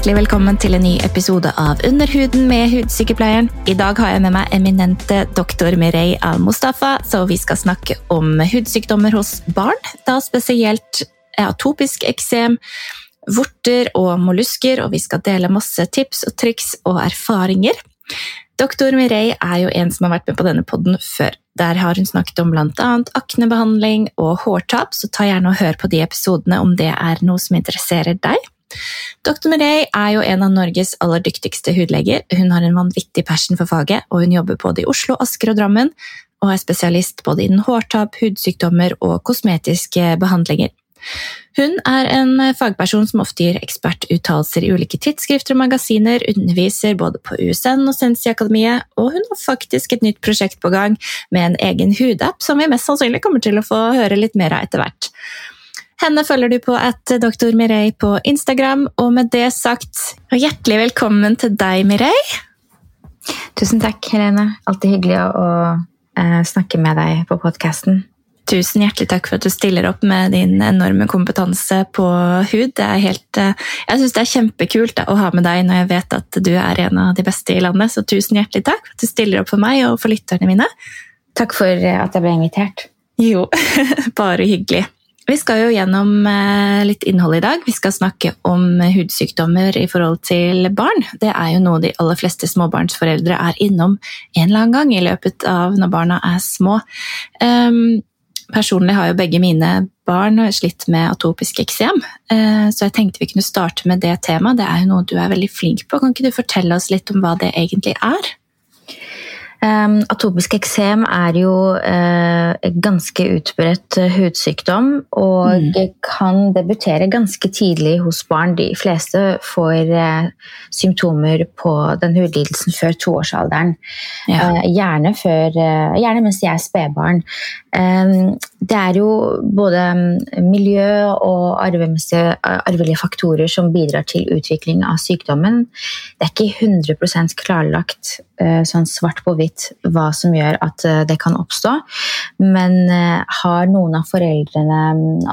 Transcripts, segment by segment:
hjertelig velkommen til en ny episode av Underhuden med hudsykepleieren. I dag har jeg med meg eminente doktor Mirei Al-Mustafa, så vi skal snakke om hudsykdommer hos barn. Da spesielt atopisk eksem, vorter og mollusker, og vi skal dele masse tips og triks og erfaringer. Doktor Mirei er jo en som har vært med på denne podden før. Der har hun snakket om bl.a. aknebehandling og hårtap, så ta gjerne og hør på de episodene om det er noe som interesserer deg. Dr. Murray er jo en av Norges aller dyktigste hudleger. Hun har en vanvittig passion for faget, og hun jobber både i Oslo, Asker og Drammen, og er spesialist både innen hårtap, hudsykdommer og kosmetiske behandlinger. Hun er en fagperson som ofte gir ekspertuttalelser i ulike tidsskrifter og magasiner, underviser både på USN og Sensi-akademiet, og hun har faktisk et nytt prosjekt på gang med en egen hudapp som vi mest sannsynlig kommer til å få høre litt mer av etter hvert. Henne følger du på at Dr. Mirei på Instagram, og med det sagt, hjertelig velkommen til deg, Mirei. Tusen takk, Helene. Alltid hyggelig å, å eh, snakke med deg på podkasten. Tusen hjertelig takk for at du stiller opp med din enorme kompetanse på hud. Det er helt, eh, jeg syns det er kjempekult å ha med deg når jeg vet at du er en av de beste i landet. Så tusen hjertelig takk for at du stiller opp for meg og for lytterne mine. Takk for eh, at jeg ble invitert. Jo, bare hyggelig. Vi skal jo gjennom eh, litt innhold i dag. Vi skal snakke om hudsykdommer i forhold til barn. Det er jo noe de aller fleste småbarnsforeldre er innom en eller annen gang i løpet av når barna er små. Um, personlig har jo begge mine barn slitt med atopisk eksem, uh, så jeg tenkte vi kunne starte med det temaet. Det er jo noe du er veldig flink på. Kan ikke du fortelle oss litt om hva det egentlig er? Um, atopisk eksem er jo uh, ganske utbredt uh, hudsykdom og mm. kan debutere ganske tidlig hos barn. De fleste får uh, symptomer på den hudlidelsen før toårsalderen. Ja. gjerne, før, gjerne mens de er spedbarn. Det er jo både miljø og arvelige faktorer som bidrar til utvikling av sykdommen. Det er ikke 100 klarlagt sånn svart på hvitt hva som gjør at eh, det kan oppstå. Men eh, har noen av foreldrene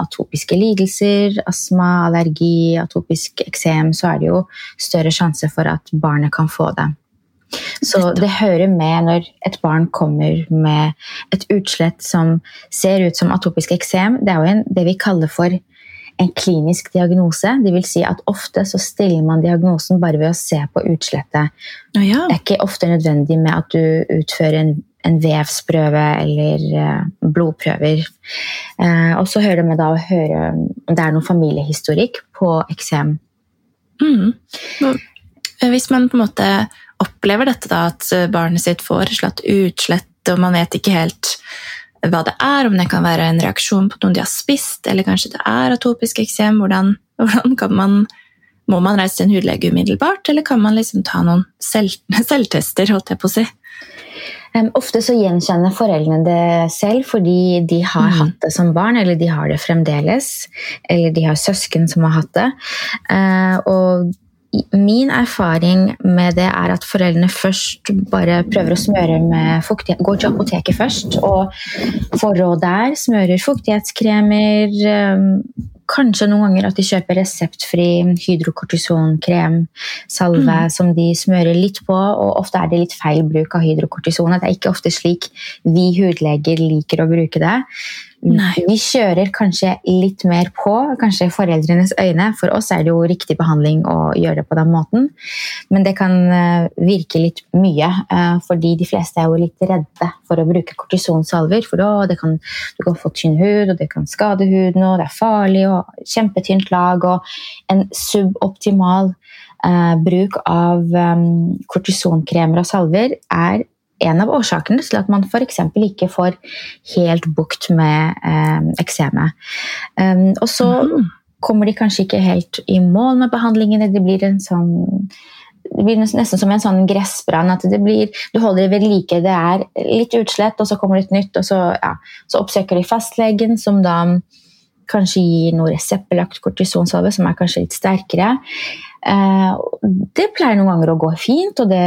atopiske lidelser, astma, allergi, atopisk eksem, så er det jo større sjanse for at barnet kan få det. Så det hører med når et barn kommer med et utslett som ser ut som atopisk eksem. Det er jo en, det vi kaller for en klinisk diagnose. Det vil si at ofte så stiller man diagnosen bare ved å se på utslettet. Oh, ja. Det er ikke ofte nødvendig med at du utfører en, en vevsprøve eller uh, blodprøver. Uh, og så hører det med da å høre om det er noen familiehistorikk på eksem. Mm. Hvis man på en måte opplever dette, da, at barnet sitt får slått utslett, og man vet ikke helt hva det er, om det kan være en reaksjon på noe de har spist, eller kanskje det er atopisk eksem. Hvordan, hvordan kan man Må man reise til en hudlege umiddelbart, eller kan man liksom ta noen selv, selvtester, holdt jeg på å si? Ofte så gjenkjenner foreldrene det selv fordi de har mm. hatt det som barn, eller de har det fremdeles. Eller de har søsken som har hatt det. Uh, og Min erfaring med det er at foreldrene først bare prøver å smøre med fuktighet. Går til apoteket først og får råd der. Smører fuktighetskremer. Um, kanskje noen ganger at de kjøper reseptfri hydrokortisonkrem, salve, mm. som de smører litt på. Og ofte er det litt feil bruk av hydrokortison. Det er ikke ofte slik vi hudleger liker å bruke det. Nei. Vi kjører kanskje litt mer på, kanskje foreldrenes øyne. For oss er det jo riktig behandling å gjøre det på den måten. Men det kan eh, virke litt mye, eh, fordi de fleste er jo litt redde for å bruke kortisonsalver. For da kan, du kan få tynn hud, og det kan skade huden, og det er farlig, og kjempetynt lag, og en suboptimal eh, bruk av um, kortisonkremer og salver er en av årsakene til at man f.eks. ikke får helt bukt med eh, eksemet. Um, og så mm. kommer de kanskje ikke helt i mål med behandlingene. Det blir en sånn det blir nesten som en sånn gressbrann. at det blir, Du holder det ved like. Det er litt utslett, og så kommer det et nytt. og Så, ja, så oppsøker de fastlegen, som da kanskje gir noe reseptbelagt kortisonsalve, som er kanskje litt sterkere. Eh, det pleier noen ganger å gå fint, og det,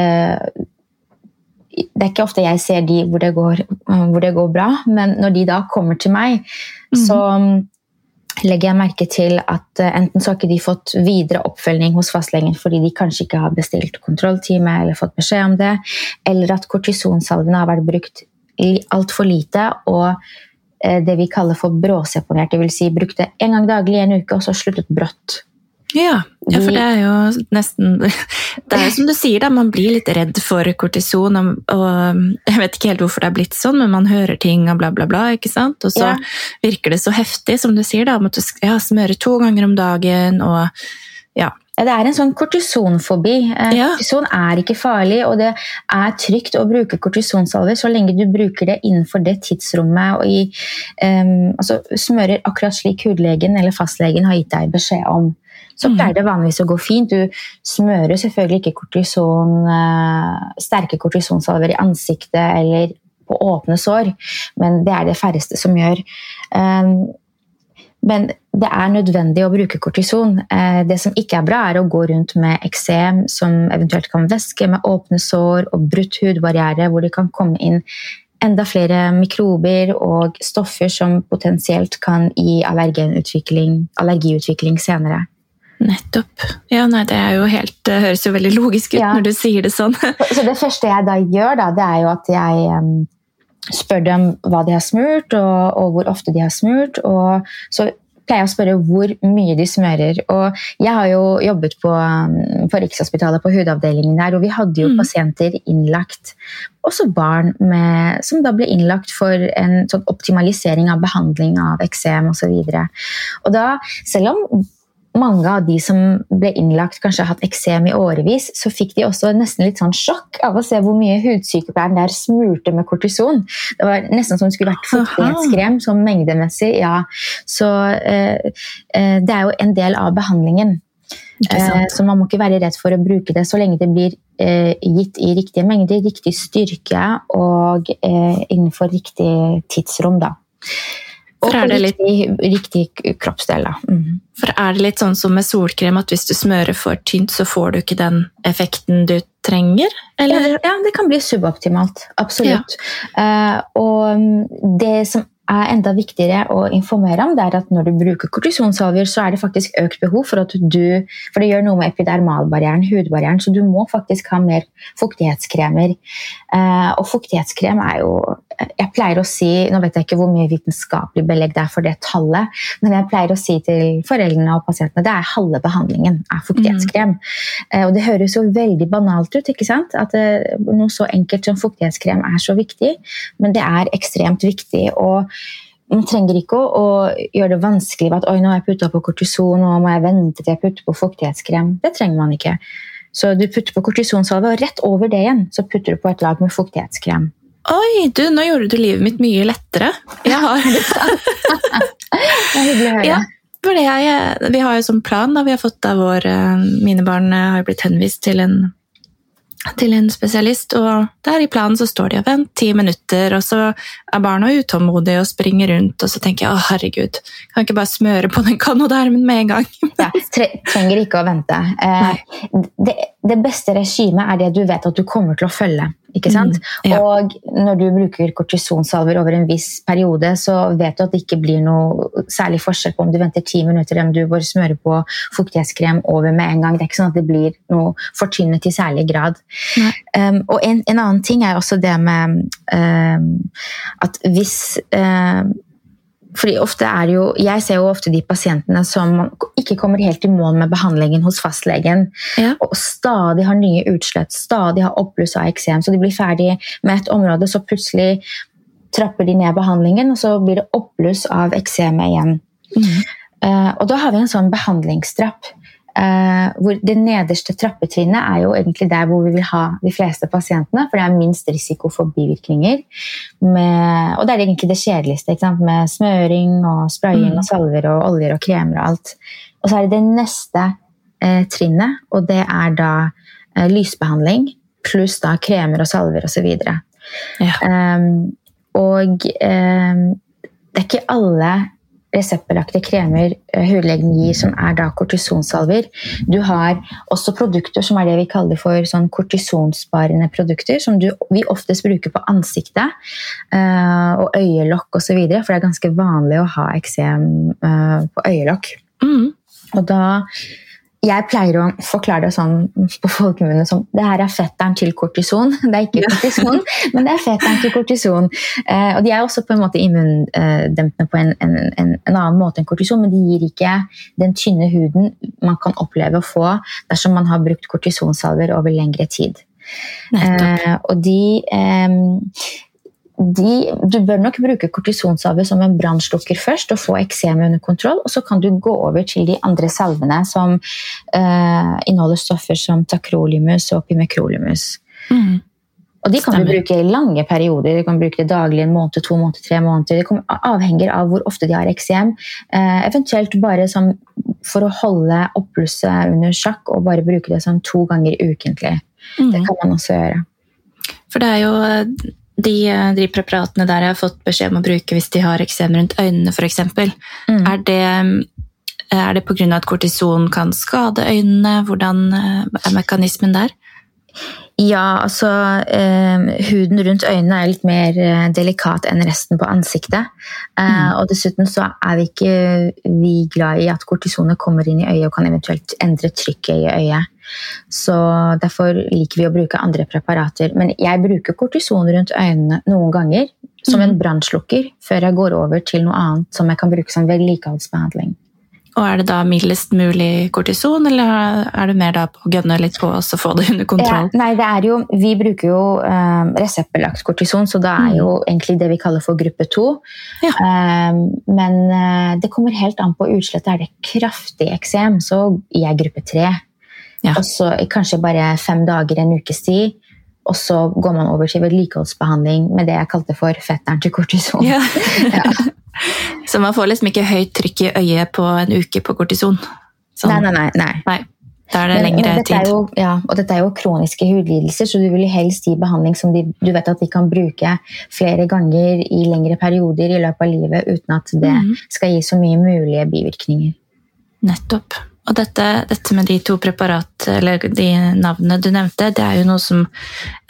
det er ikke ofte jeg ser de hvor det, går, hvor det, går, bra, men når de da kommer til meg, mm. så legger jeg merke til at uh, enten så har ikke de fått videre oppfølging hos fastlegen fordi de kanskje ikke har bestilt kontrolltime eller fått beskjed om det, eller at kortisonsalvene har vært brukt altfor lite og uh, det vi kaller for bråseponert, dvs. Si brukte en gang daglig i en uke og så sluttet brått. Ja, ja, for det er jo nesten Det er jo som du sier, da, man blir litt redd for kortison. Og, og, Jeg vet ikke helt hvorfor det er blitt sånn, men man hører ting og bla, bla, bla. ikke sant? Og så ja. virker det så heftig, som du sier, da, om at du skal ja, smøre to ganger om dagen og ja. Ja, det er en sånn kortisonfobi. Eh, ja. Kortison er ikke farlig, og det er trygt å bruke kortisonsalver så lenge du bruker det innenfor det tidsrommet og i, um, altså, smører akkurat slik hudlegen eller fastlegen har gitt deg beskjed om så mm. pleier det vanligvis å gå fint. Du smører selvfølgelig ikke kortison, uh, sterke kortisonsalver i ansiktet eller på åpne sår, men det er det færreste som gjør. Um, men det er nødvendig å bruke kortison. Uh, det som ikke er bra, er å gå rundt med eksem som eventuelt kan væske, med åpne sår og brutt hudbarriere, hvor det kan komme inn enda flere mikrober og stoffer som potensielt kan gi allergiutvikling senere. Nettopp. Ja, nei, Det jo helt, høres jo veldig logisk ut ja. når du sier det sånn. så Det første jeg da gjør, da, det er jo at jeg um, spør dem hva de har smurt, og, og, hvor ofte de har smurt. og så pleier jeg å spørre hvor mye de smører. Og jeg har jo jobbet på, på Rikshospitalet, på hudavdelingen der, og vi hadde jo mm. pasienter innlagt, også barn med, som da ble innlagt for en sånn optimalisering av behandling av eksem osv. Og, så og da, selv om mange av de som ble innlagt, kanskje har hatt eksem i årevis, så fikk de også nesten litt sånn sjokk av å se hvor mye hudsykepleieren der smurte med kortison. Det var nesten som det skulle vært fuktighetskrem, sånn mengdemessig. ja. Så eh, eh, det er jo en del av behandlingen. Eh, så man må ikke være redd for å bruke det så lenge det blir eh, gitt i riktige mengder, riktig styrke og eh, innenfor riktig tidsrom. da. Og på riktig, riktig kroppsdel. Da. Mm. For er det litt sånn som med solkrem, at hvis du smører for tynt, så får du ikke den effekten du trenger? Eller? Ja, det kan bli suboptimalt. Absolutt. Ja. Uh, og det som er enda viktigere å informere om, det er at når du bruker kortisonsalver, så er det faktisk økt behov for at du For det gjør noe med epidermalbarrieren, hudbarrieren, så du må faktisk ha mer fuktighetskremer. Uh, og fuktighetskrem er jo jeg pleier å si, Nå vet jeg ikke hvor mye vitenskapelig belegg det er for det tallet, men jeg pleier å si til foreldrene og pasientene det er halve behandlingen er fuktighetskrem. Mm. Og Det høres jo veldig banalt ut, ikke sant? at eh, noe så enkelt som fuktighetskrem er så viktig, men det er ekstremt viktig. og man trenger ikke å, gjøre det vanskelig ved at oi, nå har jeg putta på kortison nå må jeg vente til jeg putter på fuktighetskrem. Det trenger man ikke. Så du putter på kortisonsalve, og rett over det igjen så putter du på et lag med fuktighetskrem. Oi, du, nå gjorde du livet mitt mye lettere. Jeg har det er hyggelig å høre. Ja, jeg, vi har jo sånn plan, da, vi har fått av vår eh, Mine barn eh, har blitt henvist til en til en spesialist, og der i planen så står de og venter ti minutter, og så er barna utålmodige og springer rundt, og så tenker jeg å herregud, kan jeg ikke bare smøre på den kanodermen med en gang? ja, trenger ikke å vente. Eh, det, det, beste regimet er det du vet at du kommer til å følge. Ikke sant? Mm, ja. Og når du bruker kortisonsalver over en viss periode, så vet du at det ikke blir noe særlig forskjell på om du venter ti minutter eller om du bare smører på fuktighetskrem over med en gang. Det er ikke sånn at det blir noe fortynnet i særlig grad. Um, og en, en, annen ting er også det med um, at hvis um, fordi ofte er det jo, Jeg ser jo ofte de pasientene som ikke kommer helt i mål med behandlingen hos fastlegen. Ja. Og stadig har nye utslett, stadig har oppbluss av eksem. Så de blir ferdig med et område, så plutselig trapper de ned behandlingen, og så blir det oppbluss av eksemet igjen. Mm. Uh, og da har vi en sånn behandlingstrapp. Uh, hvor Det nederste trappetrinnet er jo egentlig der hvor vi vil ha de fleste pasientene. For det er minst risiko for bivirkninger. Med, og det er egentlig det kjedeligste. Med smøring og spraying mm. og salver og oljer og kremer og alt. Og så er det det neste uh, trinnet, og det er da uh, lysbehandling pluss da kremer og salver osv. Ja. Um, og um, det er ikke alle reseptbelagte kremer eh, hudlegen gir, som er da kortisonsalver. Du har også produkter som er det vi kaller for sånn kortisonsparende produkter, som du, vi oftest bruker på ansiktet uh, og øyelokk osv., for det er ganske vanlig å ha eksem uh, på øyelokk. Mm. Og da jeg pleier å forklare det sånn på folkemunne som det her er fetteren til kortison. Det er ikke kortison, men det er fetteren til kortison. Eh, og de er også på en måte immundempende på en, en, en, en, annen måte enn kortison, men de gir ikke den tynne huden man kan oppleve å få dersom man har brukt kortisonsalver over lengre tid. Eh, og de eh, de, du bør nok bruke kortisonsalve som en brannslukker først og få eksemet under kontroll. og Så kan du gå over til de andre salvene som eh, inneholder stoffer som takrolimus og pimekrolimus. Mm. Og De kan Stemmer. du bruke i lange perioder. Du kan bruke det daglig en måned, to måneder, tre måneder. Det avhenger av hvor ofte de har eksem. Eh, eventuelt bare som, for å holde oppblusset under sjakk og bare bruke det sånn to ganger ukentlig. Mm. Det kan man også gjøre. For det er jo de, de, preparatene der jeg har fått beskjed om å bruke hvis de har eksem rundt øynene f.eks., mm. er det, er det pga. at kortison kan skade øynene? Hvordan eh, er mekanismen der? Ja, altså eh, Huden rundt øynene er litt mer eh, delikat enn resten på ansiktet. Eh, mm. Og dessuten så er vi ikke vi glad i at kortisonet kommer inn i øyet og kan eventuelt endre trykket i øyet. Så Derfor liker vi å bruke andre preparater. Men jeg bruker kortison rundt øynene noen ganger som en mm. brannslukker før jeg går over til noe annet som jeg kan bruke som vedlikeholdsbehandling. Og Er det da mildest mulig kortison, eller er det mer da på å gønne litt på og få det under kontroll? Ja, nei, det er jo, Vi bruker jo um, reseptbelagt kortison, så det er jo mm. egentlig det vi kaller for gruppe 2. Ja. Um, men uh, det kommer helt an på utslett. Er det kraftig eksem, så gir jeg gruppe 3. Ja. Og så kanskje bare fem dager, en ukes tid. Og så går man over til vedlikeholdsbehandling med det jeg kalte for fetteren til kortison. Ja. Så man får liksom ikke høyt trykk i øyet på en uke på kortison? Sånn. Nei, nei, nei, nei. Da er det lengre men, tid. Jo, ja, og dette er jo kroniske hudlidelser, så du vil helst gi behandling som de, du vet at de kan bruke flere ganger i lengre perioder i løpet av livet uten at det mm. skal gi så mye mulige bivirkninger. Nettopp. Og dette, dette, med de to preparat, eller de navnene du nevnte, det er jo noe som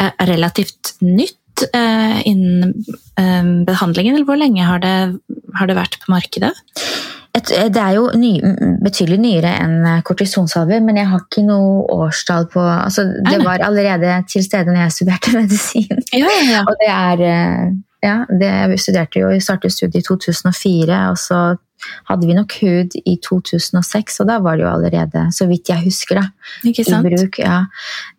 er relativt nytt eh, innen eh, behandlingen, eller hvor lenge har det, har det vært på markedet? Et, det er jo ny, betydelig nyere enn kortisonsalver, men jeg har ikke noe årstall på altså, Det var allerede til stede når jeg studerte medisin. Ja, ja, ja. Og det er eh, ja, det, jeg studerte jo, startet studiet i 2004, og så hadde vi nok hud i 2006, og da var det jo allerede, så vidt jeg husker, da, i bruk. Ja.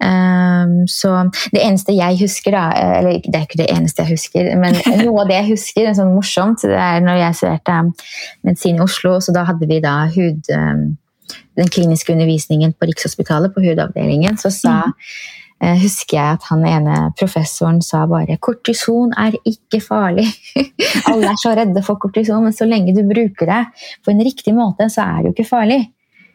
Um, så det eneste jeg husker, da Eller det er ikke det eneste jeg husker, men noe av det jeg husker, er sånn morsomt, det er når jeg studerte medisin i Oslo, så da hadde vi da hud um, den kliniske undervisningen på Rikshospitalet, på hudavdelingen, så sa mm Eh, husker jeg at han ene professoren sa bare 'kortison er ikke farlig'. Alle er så redde for kortison, men så lenge du bruker det på en riktig måte, så er det jo ikke farlig.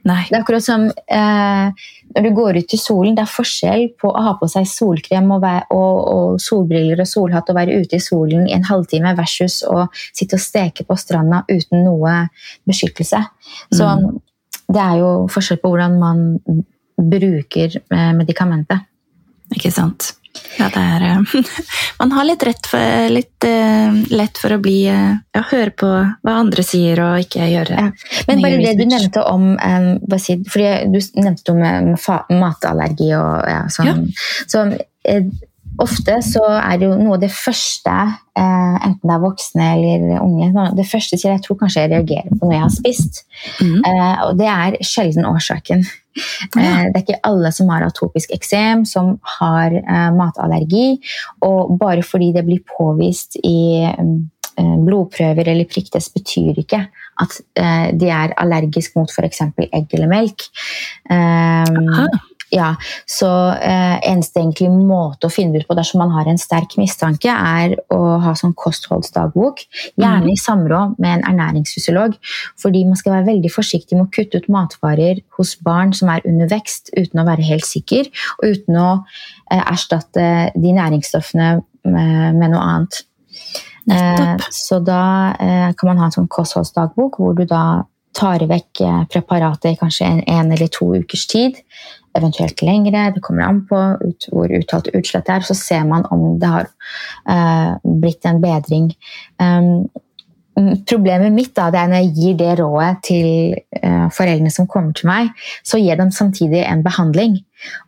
Nei. Det er akkurat som eh, når du går ut i solen. Det er forskjell på å ha på seg solkrem og, og, og, solbriller og solhatt og være ute i solen i en halvtime versus å sitte og steke på stranda uten noe beskyttelse. Så mm. det er jo forskjell på hvordan man bruker eh, medikamentet. Ikke sant. Ja, det er eh, Man har litt, for, litt uh, lett for å bli uh, ja, høre på hva andre sier, og ikke gjøre ja. Men bare det du nevnte om um, si, fordi Du nevnte om matallergi og ja, sånn. Så uh, ofte så er det jo noe av det første, enten det er voksne eller unge Det første jeg tror kanskje jeg reagerer på noe jeg har spist, mm. og det er sjelden årsaken. Ja. Eh, det er ikke alle som har atopisk eksem, som har uh, matallergi. Og bare fordi det blir påvist i uh, blodprøver eller prikktest, betyr ikke at de er allergisk mot f.eks. egg eller melk. Um, ja, så eh, eneste egentlig måte å finne ut på dersom man har en sterk mistanke, er å ha sånn kostholdsdagbok. Gjerne i samråd med en ernæringsfysiolog. Fordi man skal være veldig forsiktig med å kutte ut matvarer hos barn som er under vekst, uten å være helt sikker, og uten å eh, erstatte de næringsstoffene med, med noe annet. Eh, Så da eh, kan man ha en sånn kostholdsdagbok hvor du da tar vekk eh, preparatet i kanskje en, en eller to ukers tid. Eventuelt lengre. Det kommer an på ut, hvor uttalt utslett det er. Så ser man om det har eh, blitt en bedring. Um, Problemet mitt da, det er når jeg gir det rådet til uh, foreldrene som kommer til meg, så gir dem samtidig en behandling.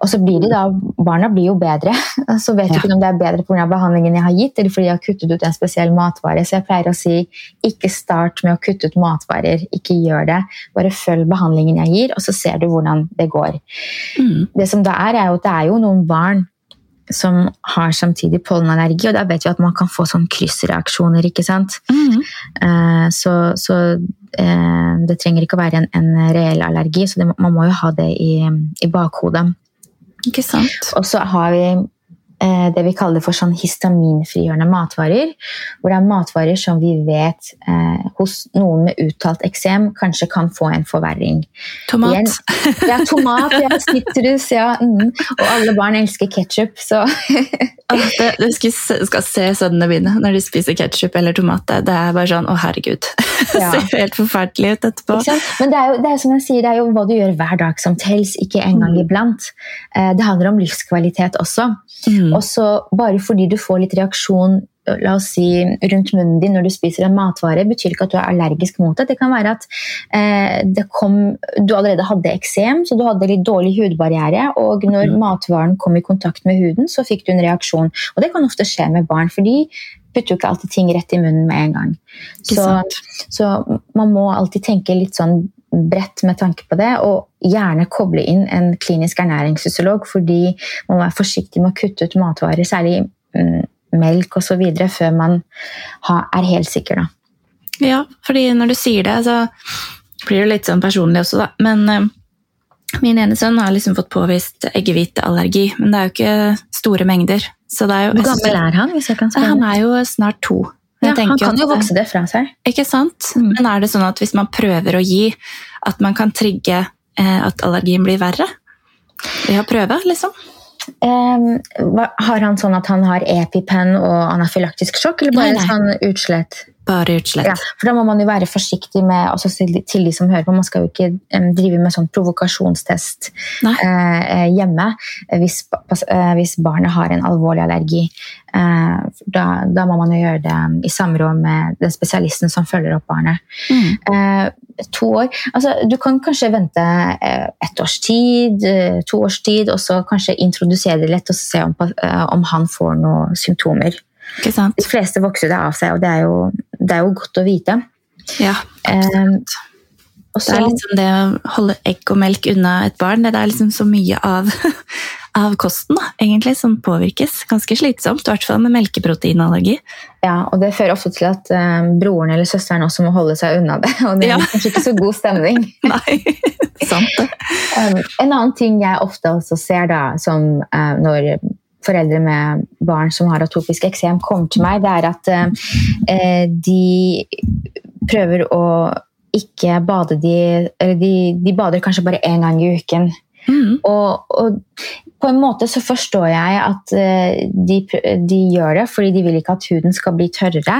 Og så blir de da, Barna blir jo bedre. Så vet du ja. ikke om det er bedre pga. behandlingen jeg har gitt, eller fordi jeg har kuttet ut en spesiell matvare. Så jeg pleier å si ikke start med å kutte ut matvarer. Ikke gjør det. Bare følg behandlingen jeg gir, og så ser du hvordan det går. Mm. Det som da er, er jo at det er jo noen barn som har samtidig pollenallergi, og da vet vi at man kan få sånn kryssreaksjoner. ikke sant? Mm. Eh, så, så eh, det trenger ikke å være en, en reell allergi, så det, man må jo ha det i, i bakhodet. Ikke sant? Og så har vi det vi kaller for sånn histaminfrigjørende matvarer. Hvor det er matvarer som vi vet eh, hos noen med uttalt eksem kanskje kan få en forverring. Tomat. En, ja, tomat, ja, sitrus, ja. Mm. Og alle barn elsker ketsjup, så det, Du skal, skal, se sønnene mine når de spiser ketsjup eller tomat. Det er bare sånn å herregud. Det ja. ser helt forferdelig ut etterpå. Men det er, jo, det er som jeg sier, det er jo hva du gjør hver dag som tels, ikke en gang mm. iblant. Eh, det handler om livskvalitet også. Mm. Og så bare fordi du får litt reaksjon la oss si, rundt munnen din når du spiser en matvare, betyr ikke at du er allergisk mot det. Det kan være at eh, det kom, du allerede hadde eksem, så du hadde litt dårlig hudbarriere. Og når mm. matvaren kom i kontakt med huden, så fikk du en reaksjon. Og det kan ofte skje med barn, for de putter jo ikke alltid ting rett i munnen med en gang. Så, så man må alltid tenke litt sånn bredt med tanke på det, og gjerne koble inn en klinisk ernæringsfysiolog, fordi man må være forsiktig med å kutte ut matvarer, særlig mm, melk osv., før man er helt sikker. Da. Ja, fordi når du sier det, så blir det litt sånn personlig også, da. Men uh, min ene sønn har liksom fått påvist eggehviteallergi, men det er jo ikke store mengder. Hvor gammel er han? hvis jeg kan spørre? Han er jo snart to. Ja, han kan jo vokse det fra seg. Ikke sant? Mm. Men er det sånn at hvis man prøver å gi, at man kan trigge eh, at allergien blir verre? Ved å prøve, liksom? Um, har han sånn at han har epipen og anafylaktisk sjokk, eller bare nei, nei. sånn utslett? Bare utslett. Ja, for Da må man jo være forsiktig med altså til de som hører på. Man skal jo ikke um, drive med sånn provokasjonstest uh, hjemme hvis, uh, hvis, barnet har en alvorlig allergi. Uh, da, da, må man jo gjøre det i samråd med den spesialisten som følger opp barnet. Mm. to år altså, Du kan kanskje vente ett års tid, to års tid, og så kanskje introdusere det lett og se om, om han får noen symptomer. De fleste vokser det av seg, og det er jo, det er jo godt å vite. Ja, um, det er liksom det å holde egg og melk unna et barn. Det er liksom så mye av, av kosten da, egentlig som påvirkes. Ganske slitsomt, i hvert fall med melkeproteinallergi. Ja, og det fører ofte til at eh, broren eller søsteren også må holde seg unna det. Og det er ja. kanskje ikke så god stemning. Nei, sant det. Um, en annen ting jeg ofte også ser da, som uh, når foreldre med barn som har atopisk eksem, kommer til meg, det er at eh, de prøver å ikke bade de Eller de, de bader kanskje bare én gang i uken. Mm. Og, og, på en måte så forstår jeg at uh, de, de, gjør det fordi de vil ikke at huden skal bli tørrere,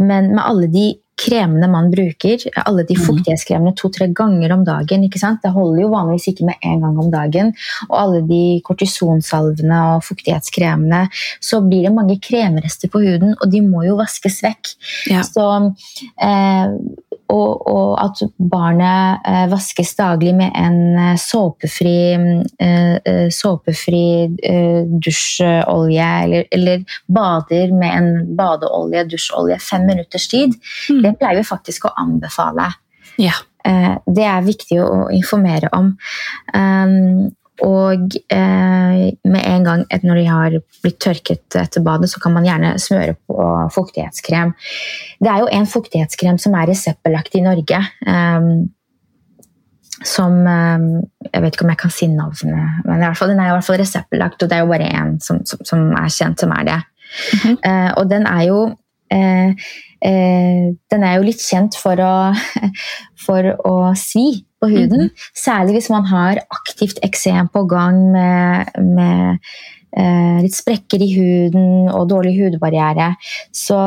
men med alle de kremene man bruker, alle de mhm. fuktighetskremene to-tre ganger om dagen ikke sant? Det holder jo vanligvis ikke med én gang om dagen. Og alle de kortisonsalvene og fuktighetskremene, så blir det mange kremrester på huden, og de må jo vaskes vekk. Ja. Så eh, og, og, at barnet eh, vaskes daglig med en eh, såpefri, eh, eh, såpefri eh, dusjolje, eller, eller, bader med en badeolje, dusjolje, fem minutters tid. Mm. Det pleier vi faktisk å anbefale. Ja. Eh, det er viktig å informere om. Um, og eh, med en gang når de har blitt tørket etter badet, så kan man gjerne smøre på fuktighetskrem. Det er jo en fuktighetskrem som er reseptbelagt i Norge. Eh, som eh, Jeg vet ikke om jeg kan si navnet, men fall, den er i hvert fall reseptbelagt. Og det er jo bare én som, som, som, er kjent, som er det. Mm -hmm. og den er jo eh, Den er jo litt kjent for å, for å svi på huden. Mm. Særlig hvis man har aktivt eksem på gang med, med eh, litt sprekker i huden og dårlig hudbarriere. Så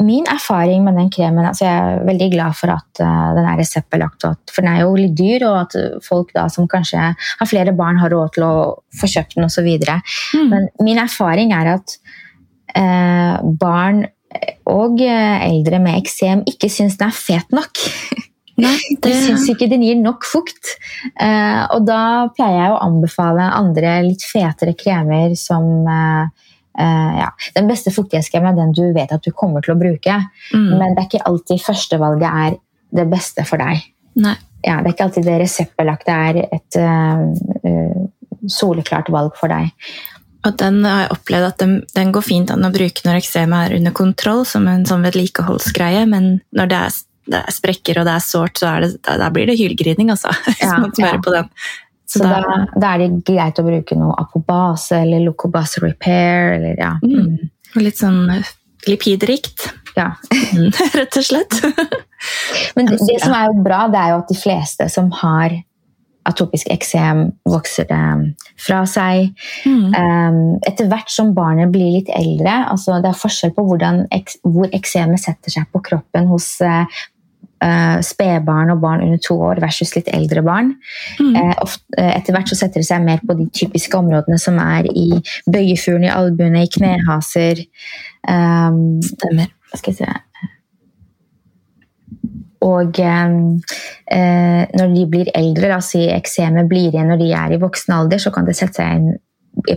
min erfaring med den kremen altså Jeg er veldig glad for at uh, den er reseptbelagt, for den er jo litt dyr, og at folk da som kanskje har flere barn, har råd til å få kjøpt den osv. Mm. Men min erfaring er at eh, barn og uh, eldre med eksem ikke syns den er fet nok. Nei, det... De syns ikke den gir nok fukt. og da pleier jeg å anbefale andre litt fetere kremer som Uh, ja. Den beste fuktighetskremen er den du vet at du kommer til å bruke. Mm. Men det er ikke alltid førstevalget er det beste for deg. Ja, det er ikke alltid det reseptbelagte er et uh, uh, soleklart valg for deg. Og den har jeg opplevd at den, den går fint an å bruke når eksemet er under kontroll, som en sånn vedlikeholdsgreie, men når det er, det er sprekker og det er sårt, så er det, da, da, blir det hylgrining, altså. Ja, ja. på den. Så, så da, da, er det greit å bruke noe apobase eller locobase repair. Eller, ja. Mm. Litt sånn eh, lipidrikt. Ja. Mm. Rett og slett. Men det, det, som er jo bra, det er jo at de fleste som har atopisk eksem, vokser det fra seg. Mm. Um, etter hvert som barnet blir litt eldre altså Det er forskjell på hvordan, hvor eksemet setter seg på kroppen hos uh, spedbarn og barn under to år versus litt eldre barn. Mm. Uh, ofte, uh, etter hvert så setter det seg mer på de typiske områdene som er i bøyefuren, i albuene, i knehaser. Um, Stemmer. Skal jeg si og eh, når de blir eldre, da, si eksemet blir igjen når de er i voksen alder, så kan det sette seg inn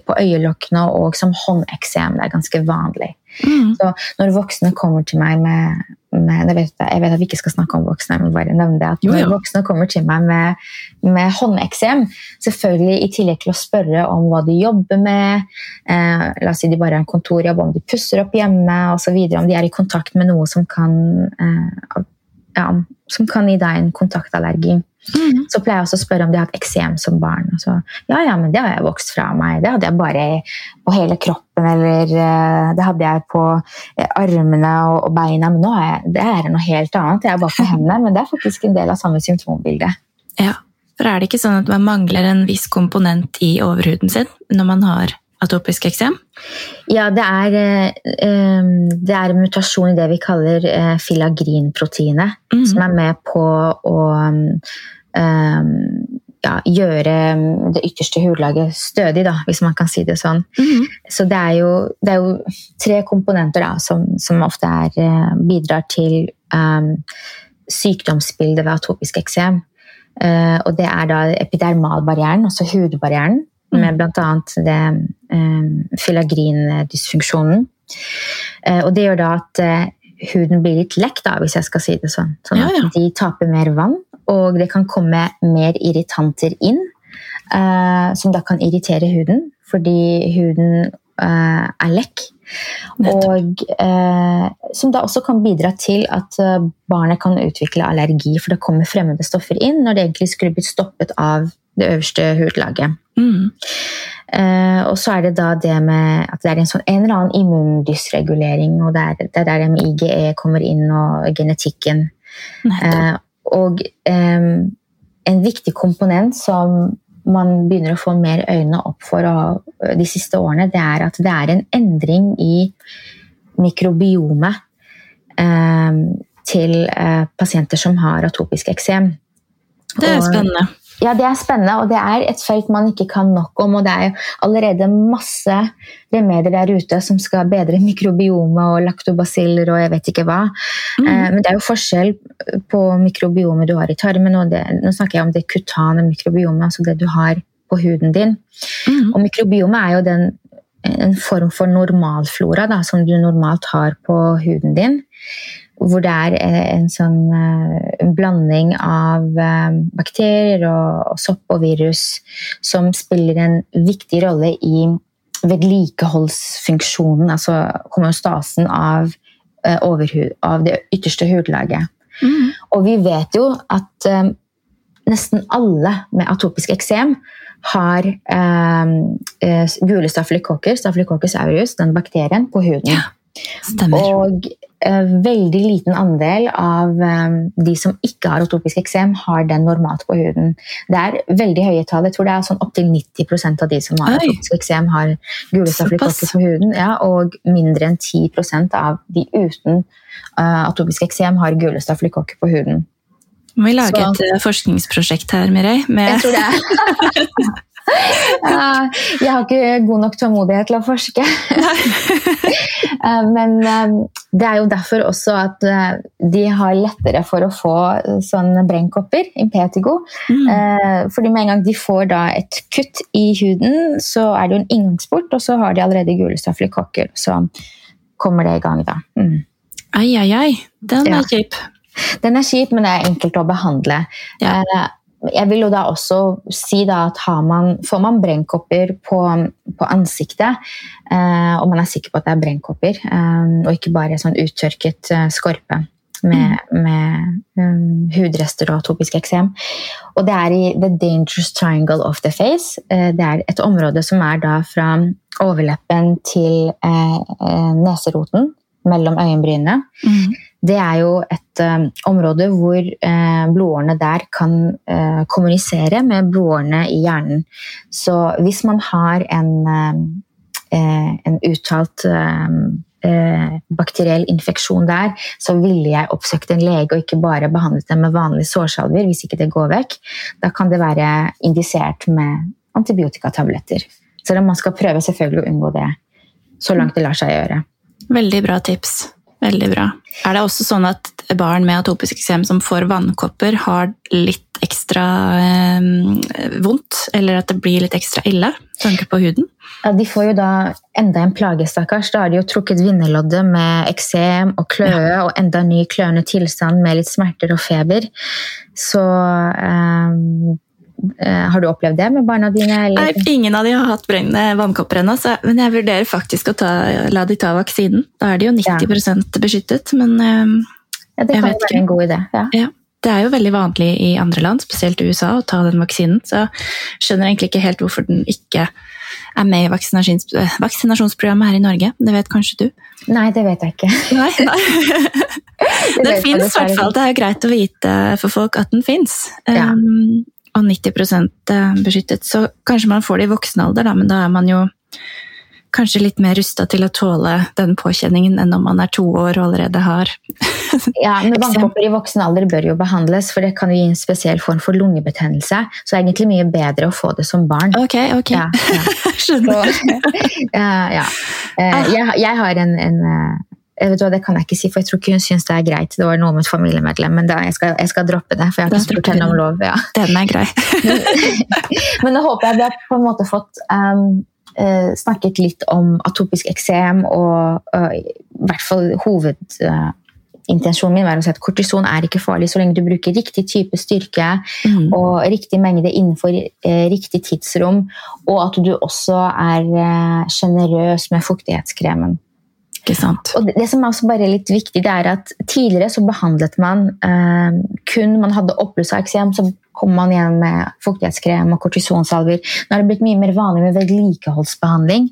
på øyelokkene og som håndeksem. Det er ganske vanlig. Mm. Så når voksne kommer til meg med med, jeg, vet, jeg, vet, at vi ikke skal snakke om voksne, men bare nevne det, at jo, når voksne kommer til meg med, med håndeksem, selvfølgelig i tillegg til å spørre om hva de jobber med, eh, la oss si de bare har en kontorjobb, om de pusser opp hjemme osv., om de er i kontakt med noe som kan, eh, ja, som kan gi deg en kontaktallergi. Mm. Så pleier jeg også å spørre om de har hatt eksem som barn. Så, ja, ja, men det har jeg vokst fra meg. Det hadde jeg bare på hele kroppen, eller uh, det hadde jeg på uh, armene og, beina. Men nå er jeg, det er noe helt annet. Jeg er bare på hendene, men det er faktisk en del av samme symptombilde. Ja, for er det ikke sånn at man mangler en viss komponent i overhuden sin når man har atopisk eksem? Ja, det er, uh, det er en mutasjon i det vi kaller filagrinproteinet, mm. som er med på å ja, gjøre det ytterste hudlaget stødig, da, hvis man kan si det sånn. Mm -hmm. Så det er, jo, det er, jo, tre komponenter da, som, som ofte er, eh, bidrar til um, sykdomsbildet ved atopisk eksem. Uh, og det er da epidermalbarrieren, altså hudbarrieren, mm. Med bl.a. det um, filagrindysfunksjonen. Uh, og det gjør da at uh, huden blir litt lekk, da, hvis jeg skal si det sånn. Sånn at ja, ja. de taper mer vann, og det kan komme mer irritanter inn, som da kan irritere huden, fordi huden er lekk. Og eh, som da også kan bidra til at barnet kan utvikle allergi, for det kommer fremmede stoffer inn når det egentlig skulle blitt stoppet av det øverste hudlaget. Mm. Eh, og så er det da det med at det er en, sånn, en eller annen immundysregulering, og det er, det er der IGE kommer inn, og genetikken. Eh, og um, en viktig komponent som man begynner å få mer øynene opp for de siste årene, det er at det er en endring i mikrobiomet um, til uh, pasienter som har atopisk eksem. Det er spennende. Ja, det er spennende, og det er et felt man ikke kan nok om. Og det er allerede masse remedier der ute som skal bedre mikrobiomet og laktobasiller og jeg vet ikke hva. Mm. Eh, men det er jo forskjell på mikrobiomet du har i tarmen, og det, nå snakker jeg om det kutane mikrobiomet, altså det du har på huden din. Mm. Og mikrobiomet er jo den, en form for normalflora da, som du normalt har på huden din hvor det er eh, en sånn eh, en blanding av eh, bakterier og, og, sopp og virus som spiller en viktig rolle i vedlikeholdsfunksjonen, altså homeostasen av, overhud, av det ytterste hudlaget. Mm. Og vi vet jo at um, nesten alle med atopisk eksem har um, gule stafylokokker, staphylococcus aureus, den bakterien, på huden. Ja, stemmer. Og veldig liten andel av eh, de som ikke har otopisk eksem, har den normalt på huden. Det er veldig høye tall. Jeg tror det er sånn opptil 90% av de som har Oi. otopisk eksem, har gule stafylokokker på huden. Ja, og mindre enn 10% av de uten eh, atopisk eksem har gule stafylokokker på huden. Må vi lage Så- et eh, forskningsprosjekt her, Mireille? Jeg Med tror det. Jeg har ikke god nok tålmodighet til å forske. Eh, Men eh, det er jo derfor også at eh, de har lettere for å få sånne brennkopper, impetigo. Mm. Fordi med en gang de får da et kutt i huden, så er det jo en inngangsport, og så har de allerede gule kokker. Så kommer det i gang, da. Mm. Ai, ai, ai. Den Ja. er kjip. Den er kjip, men det er enkelt å behandle. Ja. Jeg vil jo da også si da at har man, får man brennkopper på, på ansiktet, eh, og man er sikker på at det er brennkopper, eh, og ikke bare sånn uttørket eh, skorpe med, med um, hudrester og atopisk eksem. Og det er i the dangerous triangle of the face. Eh, det er et område som er da fra overleppen til eh, neseroten, mellom øyenbrynene. Mm. Det er jo et uh, område hvor uh, blodårene der kan uh, kommunisere med blodårene i hjernen. Så hvis man har en, en uttalt bakteriell infeksjon der, så ville jeg oppsøkt en lege og ikke bare behandlet dem med vanlige sårsalver hvis ikke det går vekk. Da kan det være indisert med antibiotikatabletter. Så man skal prøve selvfølgelig å unngå det så langt det lar seg gjøre. Veldig bra tips. Veldig bra. Er det også sånn at barn med atopisk eksem som får vannkopper, har litt ekstra eh, vondt, eller at det blir litt ekstra ille? Tanke på huden? Ja, De får jo da enda en plage, stakkars. Da har de jo trukket vinnerloddet med eksem og kløe, og enda ny kløende tilstand med litt smerter og feber. Så eh, Har du opplevd det med barna dine? Eller? Ingen av de har hatt brennende vannkopper ennå, men jeg vurderer faktisk å ta, la de ta vaksinen. Da er de jo 90 ja. beskyttet, men um, ja, det kan jo være en god idé. Ja. ja. Det er jo veldig vanlig i andre land, spesielt i USA, å ta den vaksinen, så jeg skjønner egentlig ikke helt hvorfor den ikke er med i vaksinasjons, eh, vaksinasjonsprogrammet her i Norge. Det vet kanskje du? Nei, det vet jeg ikke. Nei, nei. Det Det fins i hvert fall. Det er jo greit å vite for folk at den fins. Ja. Um, og 90% beskyttet. Så kanskje man får det i voksen alder, da, men da er man jo kanskje litt mer rusta til å tåle den påkjenningen enn om man er to år og allerede har Ja, men Vannkopper i voksen alder bør jo behandles, for det kan jo gi en spesiell form for lungebetennelse. Så det er egentlig mye bedre å få det som barn. Ok, ok. Ja, ja. Skjønner. Så, ja, ja. Eh, Ah. Jeg, jeg har en, en eh, du hva, Det kan jeg ikke si, for jeg tror ikke hun syns det er greit. Det var noe med et familiemedlem, men da, jeg, skal, jeg skal droppe det. for jeg har ikke spurt henne om lov. Ja. Den er grei. Men da håper jeg vi har på en måte fått um, uh, snakket litt om atopisk eksem, og uh, i hvert fall hovedintensjonen min var å si at kortison er ikke farlig så lenge du bruker riktig type styrke Mm. og riktig mengde innenfor eh, riktig tidsrom, og at du også er sjenerøs med fuktighetskremen. Ikke sant. Og det, det som er også bare litt viktig, det er at tidligere så behandlet man eh, kun man hadde oppblussa eksem, så kom man igjen med fuktighetskrem og kortisonsalver. Nå er det blitt mye mer vanlig med vedlikeholdsbehandling.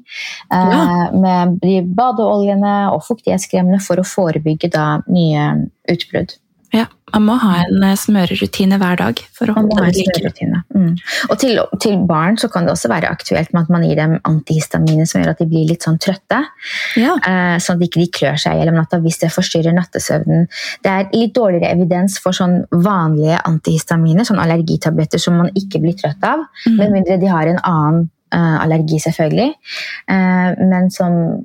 Eh, Ja. Med de badeoljene og fuktighetskremene for å forebygge da nye utbrudd. Ja, man må ha en eh, smørerutine hver dag for å holde en det like. smørerutine. Mm. Og til, til barn så kan det også være aktuelt med at man gir dem antihistaminer som gjør at de blir litt sånn trøtte. Ja. eh, sånn at de ikke klør seg i hele natta hvis det forstyrrer nattesøvnen. Det er litt dårligere evidens for sånn vanlige antihistaminer, sånn allergitabletter som man ikke blir trøtt av, Mm. med mindre de har en annen eh, allergi, selvfølgelig. Eh, men som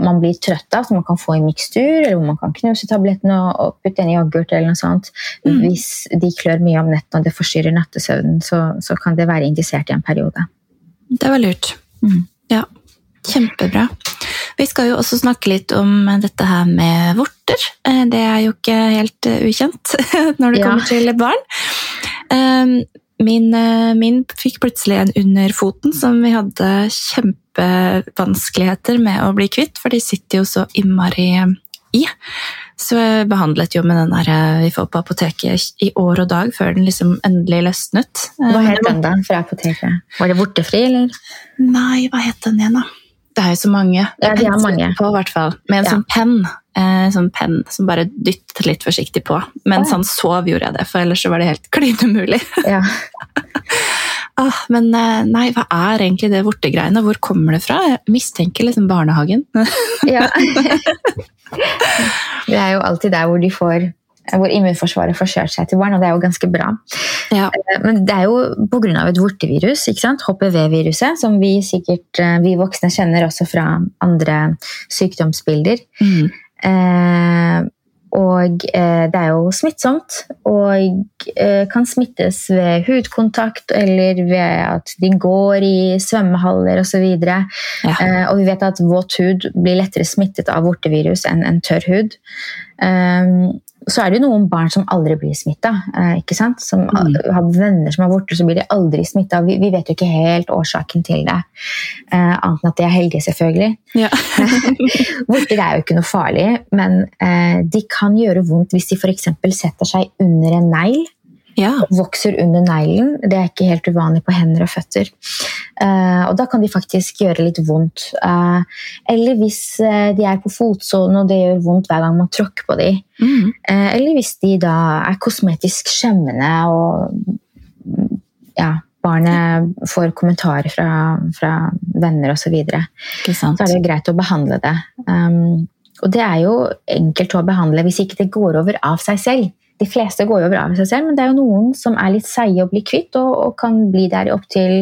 man blir trøtt av, som man kan få i mikstur, eller hvor man kan knuse tabletten og, putte den i yoghurt eller noe sånt. Mm. Hvis de klør mye om netten og det forstyrrer nattesøvnen, så, så kan det være indisert i en periode. Det var lurt. Mm. Ja, kjempebra. Vi skal jo også snakke litt om dette her med vorter. Eh, Det er jo ikke helt eh, ukjent når det Ja. kommer til barn. Min, eh, min fikk plutselig en under foten som vi hadde kjempevanskeligheter med å bli kvitt, for de sitter jo så innmari i. Så jeg behandlet jo med den der eh, vi får på apoteket i år og dag, før den liksom endelig løsnet. Eh, Hva men het den da fra apoteket? Var det vortefri, eller? Nei, hva het den igjen, da? Det er jo så mange. Ja, de er mange. På, hvert fall. Med en Ja. sånn penn. Eh, sånn penn som bare dyttet litt forsiktig på. Mens Å, ja. han sov, gjorde jeg det, for ellers så var det helt klin umulig. Ja. Ah, men eh, nei, hva er egentlig det vortegreiene? Hvor kommer det fra? Jeg mistenker liksom barnehagen. ja. Det er jo alltid der hvor de får hvor immunforsvaret får kjørt seg til barn, og det er jo ganske bra. ja. Eh, Men det er jo pga. et vortevirus. HPV-viruset, som vi sikkert eh, vi voksne kjenner også fra andre sykdomsbilder. Mm. Eh, og eh, det er jo smittsomt, og eh, kan smittes ved hudkontakt eller ved at de går i svømmehaller osv. Ja. Eh, og vi vet at våt hud blir lettere smittet av vortevirus enn en tørr hud. Eh, så er det jo noen barn som aldri blir smitta. Eh? Som Mm. har venner som har borte, så blir de aldri smitta. Vi, vi vet jo ikke helt årsaken til det, eh, annet enn at de er heldige, selvfølgelig. Ja. Vorter er jo ikke noe farlig, men eh, de kan gjøre vondt hvis de f.eks. setter seg under en negl. Ja. Vokser under neglen. Det er ikke helt uvanlig på hender og føtter. Eh, og da kan de faktisk gjøre litt vondt. Eh, eller hvis eh, de er på fotsålen og det gjør vondt hver gang man tråkker på dem. Mm. Eller hvis de da er kosmetisk skjemmende og ja, barnet får kommentarer fra, fra venner osv. Så, videre, så er det greit å behandle det. Um, og det er jo enkelt å behandle hvis ikke det går over av seg selv. De fleste går jo bra med seg selv, men det er jo noen som er litt seige og blir kvitt, og, og kan bli der i opptil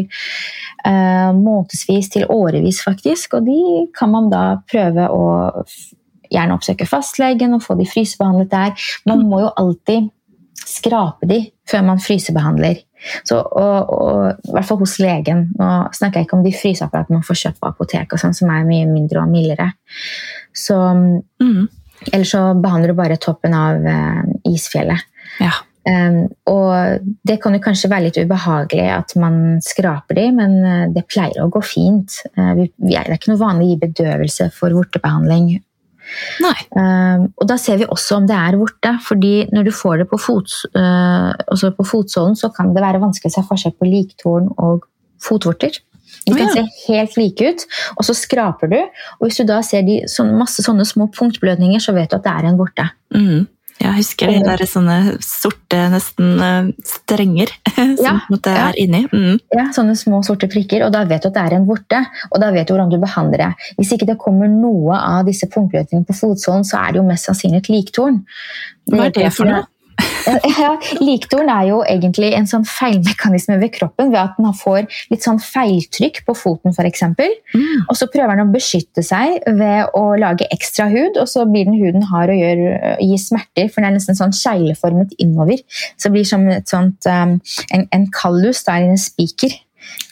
uh, månedsvis til årevis, faktisk. Og de kan man da prøve å gjerne oppsøke fastlegen og få de frysebehandlet der. Man må jo alltid skrape de før man frysebehandler. Så, og, og, I hvert fall hos legen. Nå snakker jeg ikke om de fryseapparatene man får kjøpt på apotek, og sånn, som er mye mindre og mildere. Så, Mm. Eller så behandler du bare toppen av eh, isfjellet. Ja. Um, og det kan jo kanskje være litt ubehagelig at man skraper de, men eh, det pleier å gå fint. Uh, vi, vi er, det er ikke noe vanlig å gi bedøvelse for vortebehandling. Um, og da ser vi også om det er vorte, fordi når du får det på, fots, uh, på fotsålen, så kan det være vanskelig å se forskjell på liktorn og fotvorter. De kan se helt like ut, og så skraper du. Og hvis du da ser de, sånn, masse sånne små punktblødninger, så vet du at det er en vorte. Mm. Jeg husker de der sånne sorte, nesten eh, strenger som Ja, måtte, er ja. inni. Mm. Ja, sånne små sorte prikker, og da vet du at det er en vorte. Og da vet du hvordan du behandler det. Hvis ikke det kommer noe av disse punktblødningene på fotsålen, så er det jo mest sannsynlig et liktorn. Hva er det for noe? Ja, liktorn er jo egentlig en sånn feilmekanisme ved kroppen ved at den får litt sånn feiltrykk på foten f.eks. Mm. Og så prøver den å beskytte seg ved å lage ekstra hud, og så blir den huden hard og gjør, gir smerter, for den er nesten sånn skeileformet innover. Så det blir som et sånt, um, en, en kallus, der i en spiker.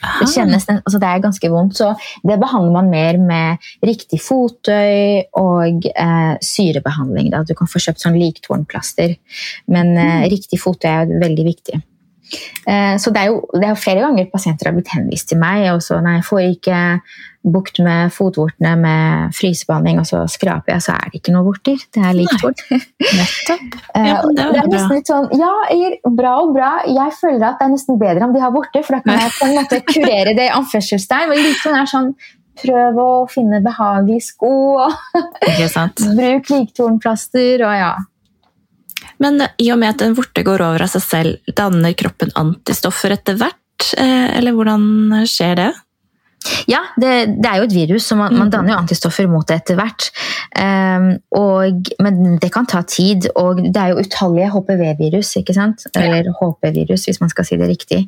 Ah. Det kjennes altså det er ganske vondt, så det behandler man mer med riktig fottøy og eh, syrebehandling. Da. Du kan få kjøpt sånn liktornplaster, men eh, riktig fottøy er veldig viktig. Eh, så det er jo det er flere ganger pasienter har blitt henvist til meg og så nei, får ikke bukt med fotvortene med frysebehandling, og så skraper jeg, så er det ikke noe vorter. Det er liktorn. Nettopp. Eh, Ja, det er nesten litt sånn, ja, bra og bra. Jeg føler at det er nesten bedre om de har vorter, for da kan jeg på en måte kurere det i anførselstegn. Men litt sånn er sånn, prøv å finne behagelige sko, og bruk liktornplaster, og ja. Men i og med at en vorte går over av seg selv, danner kroppen antistoffer etter hvert? eh, Eller hvordan skjer det? Ja, det, det er jo et virus, så man, man danner jo antistoffer mot det etter hvert. Um, og, men det kan ta tid, og det er jo utallige HPV-virus, ikke sant? Eller HP-virus, hvis man skal si det riktig.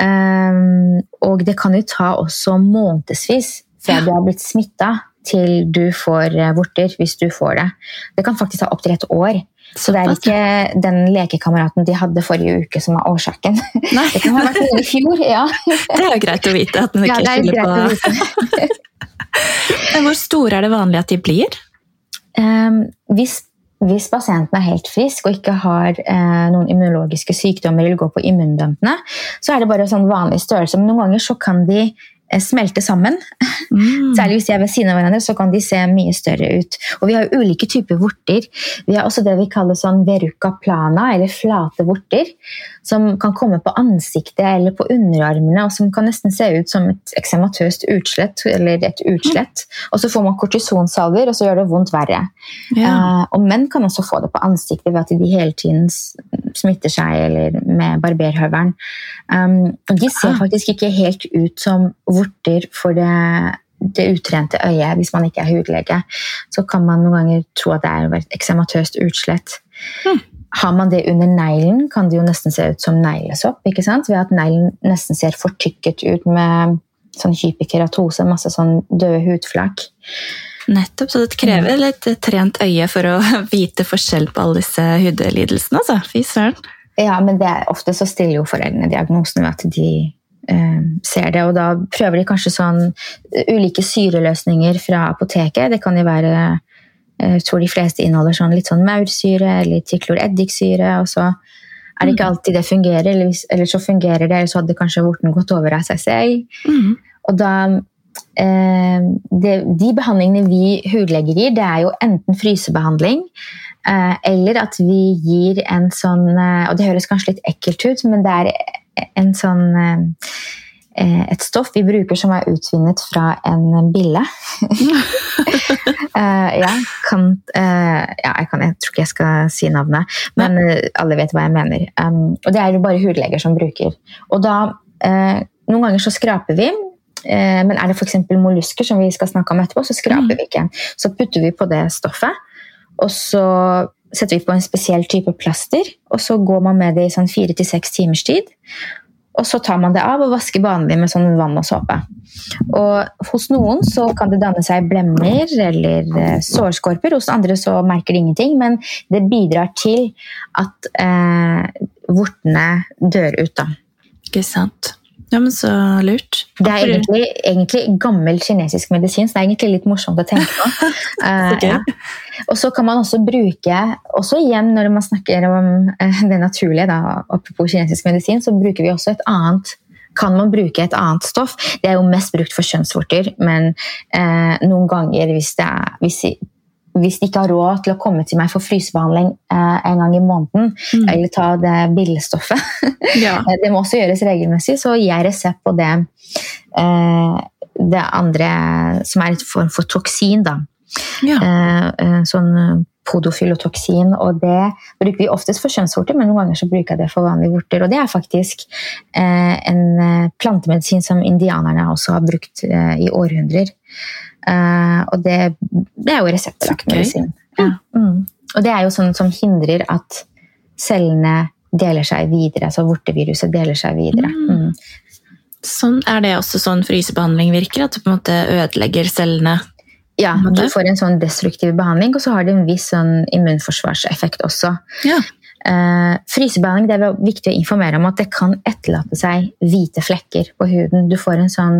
Um, og det kan jo ta også månedsvis før du har blitt smitta til du får eh, vorter, hvis du får det. Det kan faktisk ta opptil et år. Så det er ikke den lekekameraten de hadde forrige uke som er årsaken. Nei, Det kan ha vært noe i fjor, ja. det er jo greit å vite at den ja ikke er skylder på. Men Hvor store er det vanlig at de blir? Um, hvis, hvis pasienten er helt frisk og ikke har uh, noen immunologiske sykdommer eller går på immundømpene, så er det bare sånn vanlig størrelse. Men noen ganger så kan de smelte sammen. Mm. Særlig hvis de er ved siden av hverandre, så kan de se mye større ut. Og vi har jo ulike typer vorter. Vi har også det vi kaller sånn veruca plana, eller flate vorter. Som kan komme på ansiktet eller på underarmene, og som kan nesten se ut som et eksematøst utslett. eller et utslett. Og så får man kortisonsalver, og så gjør det vondt verre. Ja. Eh, og menn kan også få det på ansiktet ved at de hele tiden smitter seg eller med barberhøvelen. Um, de ser Ah. faktisk ikke helt ut som vorter for det, det utrente øyet hvis man ikke er hudlege. Så kan man noen ganger tro at det er et eksematøst utslett. Mm. Har man det under neglen, kan det jo nesten se ut som neglesopp. ikke sant? Ved at neglen nesten ser fortykket ut med sånn hyperkeratose, masse sånn døde hudflak. Nettopp, så det krever litt trent øye for å vite forskjell på alle disse hudlidelsene, altså. Fy søren. Ja, men det ofte så stiller jo foreldrene diagnosen ved at de eh, ser det, og da prøver de kanskje sånn eh, ulike syreløsninger fra apoteket. Det kan jo være eh, Jeg tror de fleste inneholder sånn litt sånn maursyre eller tikloreddiksyre. og så er det ikke alltid det fungerer, eller, eller så fungerer det, eller så hadde kanskje vorten gått over av seg selv. Mm. Og da eh, det, De behandlingene vi hudleger gir, det er jo enten frysebehandling eh, eller at vi gir en sånn eh, Og det høres kanskje litt ekkelt ut, men det er en sånn eh, et stoff vi bruker som er utvinnet fra en bille. Eh, ja, kan, eh, ja jeg, kan, jeg tror ikke jeg skal si navnet, men alle vet hva jeg mener. Um, og det er det bare hudleger som bruker. Og da, Noen ganger så skraper vi, men er det f.eks. mollusker, som vi skal snakke om etterpå, så skraper Mm. vi ikke. Så putter vi på det stoffet, og så setter vi på en spesiell type plaster, og så går man med det i sånn fire til seks timers tid. Og så tar man det av og vasker vanlig med sånn vann og såpe. Og hos noen så kan det danne seg blemmer eller eh, sårskorper, hos andre så merker de ingenting, men det bidrar til at eh, vortene dør ut. da. Ikke sant. Ja, men så lurt. Det er egentlig, egentlig gammel kinesisk medisin, så det er egentlig litt morsomt å tenke på. okay. uh, ja. Og så kan man også bruke, også igjen når man snakker om uh, det naturlige, da, apropos kinesisk medisin, så bruker vi også et annet kan man bruke et annet stoff. Det er jo mest brukt for kjønnsvorter, men eh, noen ganger hvis, det er, hvis, hvis de ikke har råd til å komme til meg for frysebehandling eh, en gang i måneden, Mm. eller ta det billestoffet, Ja. Eh, Det må også gjøres regelmessig, så gir jeg resept på det, eh, det andre som er en form for toksin. Da. ja. Eh, eh, sånn podofylotoksin, og det bruker vi oftest for kjønnsvorter, men noen ganger så bruker jeg det for vanlige vorter. Og det er faktisk eh, en eh, plantemedisin som indianerne også har brukt eh, i århundrer. Eh, og det, det er jo reseptbelagt okay. medisin. Ja. Mm. Og det er jo sånn som hindrer at cellene deler seg videre, altså vorteviruset deler seg videre. Mm. Mm. Sånn er det også sånn frysebehandling virker? At du på en måte ødelegger cellene? Ja, du får en sånn destruktiv behandling, og så har det en viss sånn immunforsvarseffekt også. Ja. Uh, frysebehandling det er viktig å informere om at det kan etterlate seg hvite flekker på huden. Du får en sånn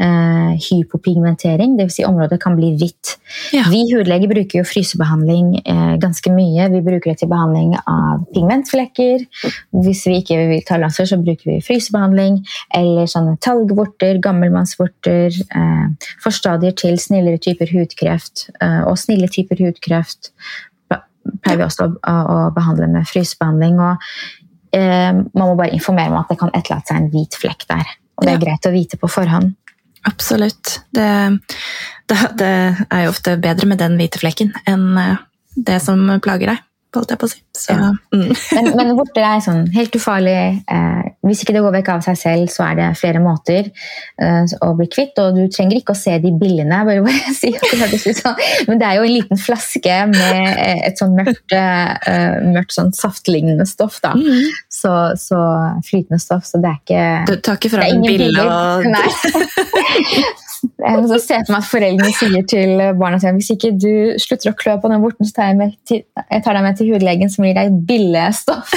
eh, hypopigmentering, dvs. Si området kan bli hvitt. Ja. Vi hudleger bruker jo frysebehandling eh, ganske mye. Vi bruker det til behandling av pigmentflekker. Hvis vi ikke vil ta laser, så bruker vi frysebehandling. Eller sånne talgvorter, gammelmannsvorter. Eh, forstadier til snillere typer hudkreft. Eh, og snille typer hudkreft pleier vi også å, å, å behandle med frysebehandling. Og eh, man må bare informere om at det kan etterlate seg en hvit flekk der. Og det er greit å vite på forhånd. Absolutt. Det, det, det er jo ofte bedre med den hvite flekken enn eh, det som plager deg, holdt jeg på å si. Så, Ja. mm. Men, men vorter er sånn helt ufarlig. Eh, hvis ikke det går vekk av seg selv, så er det flere måter eh, å bli kvitt. Og du trenger ikke å se de billene, Bare, bare si at det ut sånn. Men det er jo en liten flaske med eh, et sånn mørkt, eh, mørkt sånn saftlignende stoff. Da. Mm. Så, så flytende stoff. Så det er ikke Du tar ikke fram bilde og Nei. Jeg så ser for meg at foreldrene sier til barna sine hvis ikke du slutter å klø på den vorten, så tar jeg, med til, jeg tar deg med til hudlegen som gir deg billestoff.